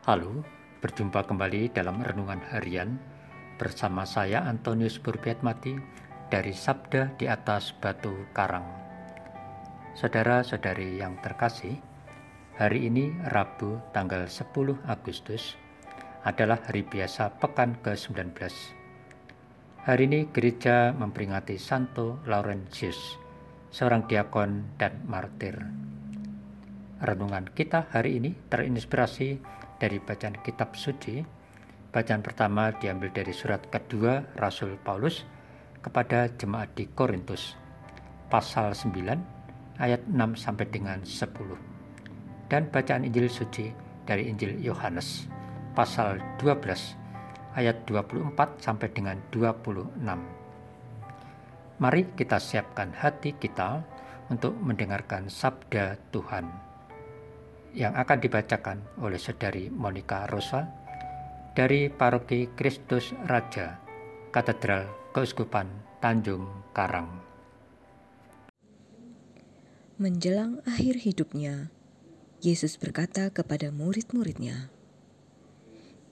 Halo, berjumpa kembali dalam renungan harian bersama saya Antonius Burbiatmati dari Sabda di atas Batu Karang. Saudara-saudari yang terkasih, hari ini Rabu tanggal 10 Agustus adalah hari biasa pekan ke-19. Hari ini gereja memperingati Santo Laurentius, seorang diakon dan martir. Renungan kita hari ini terinspirasi dari bacaan kitab suci. Bacaan pertama diambil dari surat kedua Rasul Paulus kepada jemaat di Korintus pasal 9 ayat 6 sampai dengan 10. Dan bacaan Injil suci dari Injil Yohanes pasal 12 ayat 24 sampai dengan 26. Mari kita siapkan hati kita untuk mendengarkan sabda Tuhan yang akan dibacakan oleh Saudari Monica Rosa dari Paroki Kristus Raja, Katedral Keuskupan Tanjung Karang. Menjelang akhir hidupnya, Yesus berkata kepada murid-muridnya,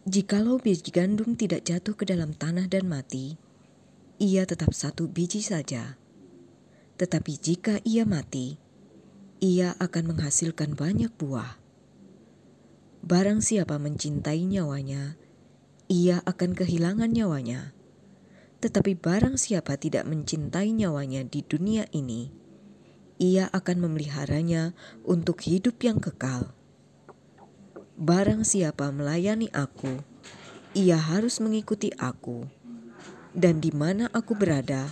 "Jikalau biji gandum tidak jatuh ke dalam tanah dan mati, ia tetap satu biji saja. Tetapi jika ia mati, ia akan menghasilkan banyak buah. Barang siapa mencintai nyawanya, ia akan kehilangan nyawanya. Tetapi barang siapa tidak mencintai nyawanya di dunia ini, ia akan memeliharanya untuk hidup yang kekal. Barang siapa melayani aku, ia harus mengikuti aku, dan di mana aku berada,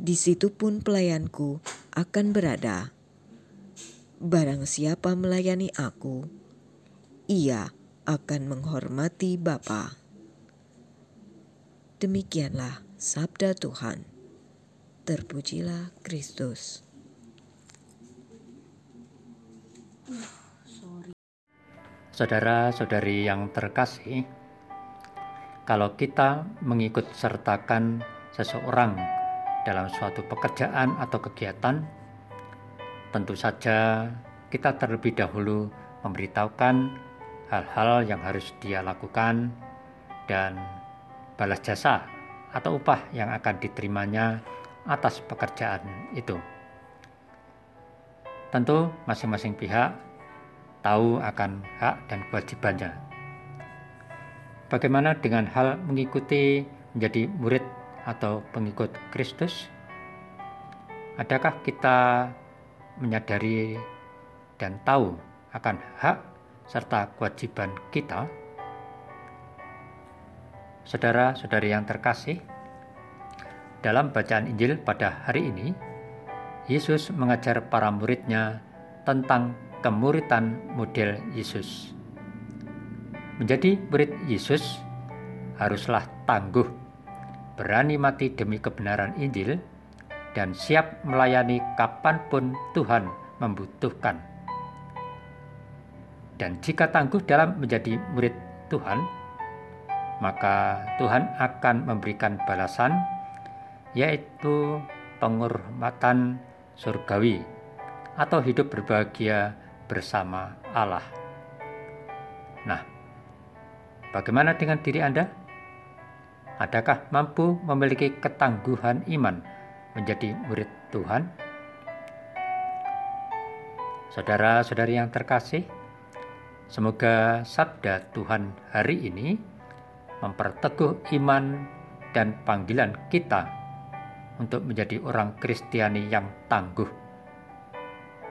di situ pun pelayanku akan berada. Barang siapa melayani aku, ia akan menghormati Bapa. Demikianlah sabda Tuhan. Terpujilah Kristus. Saudara-saudari yang terkasih, kalau kita mengikut sertakan seseorang dalam suatu pekerjaan atau kegiatan, Tentu saja kita terlebih dahulu memberitahukan hal-hal yang harus dia lakukan dan balas jasa atau upah yang akan diterimanya atas pekerjaan itu. Tentu masing-masing pihak tahu akan hak dan kewajibannya. Bagaimana dengan hal mengikuti menjadi murid atau pengikut Kristus? Adakah kita menyadari dan tahu akan hak serta kewajiban kita, saudara-saudari yang terkasih, dalam bacaan Injil pada hari ini, Yesus mengajar para muridnya tentang kemuritan model Yesus. Menjadi murid Yesus haruslah tangguh, berani mati demi kebenaran Injil, dan siap melayani kapan pun Tuhan membutuhkan. Dan jika tangguh dalam menjadi murid Tuhan, maka Tuhan akan memberikan balasan, yaitu penghormatan surgawi atau hidup berbahagia bersama Allah. Nah, bagaimana dengan diri Anda? Adakah mampu memiliki ketangguhan iman menjadi murid Tuhan? Saudara-saudari yang terkasih, semoga sabda Tuhan hari ini memperteguh iman dan panggilan kita untuk menjadi orang Kristiani yang tangguh.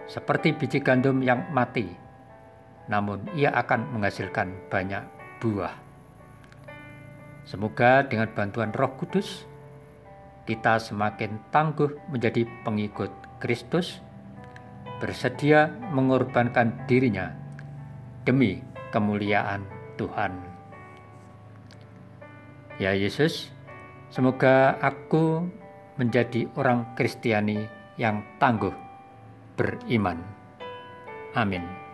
Seperti biji gandum yang mati, namun ia akan menghasilkan banyak buah. Semoga dengan bantuan Roh Kudus, kita semakin tangguh menjadi pengikut Kristus, bersedia mengorbankan dirinya demi kemuliaan Tuhan. Ya Yesus, semoga aku menjadi orang Kristiani yang tangguh beriman. Amin.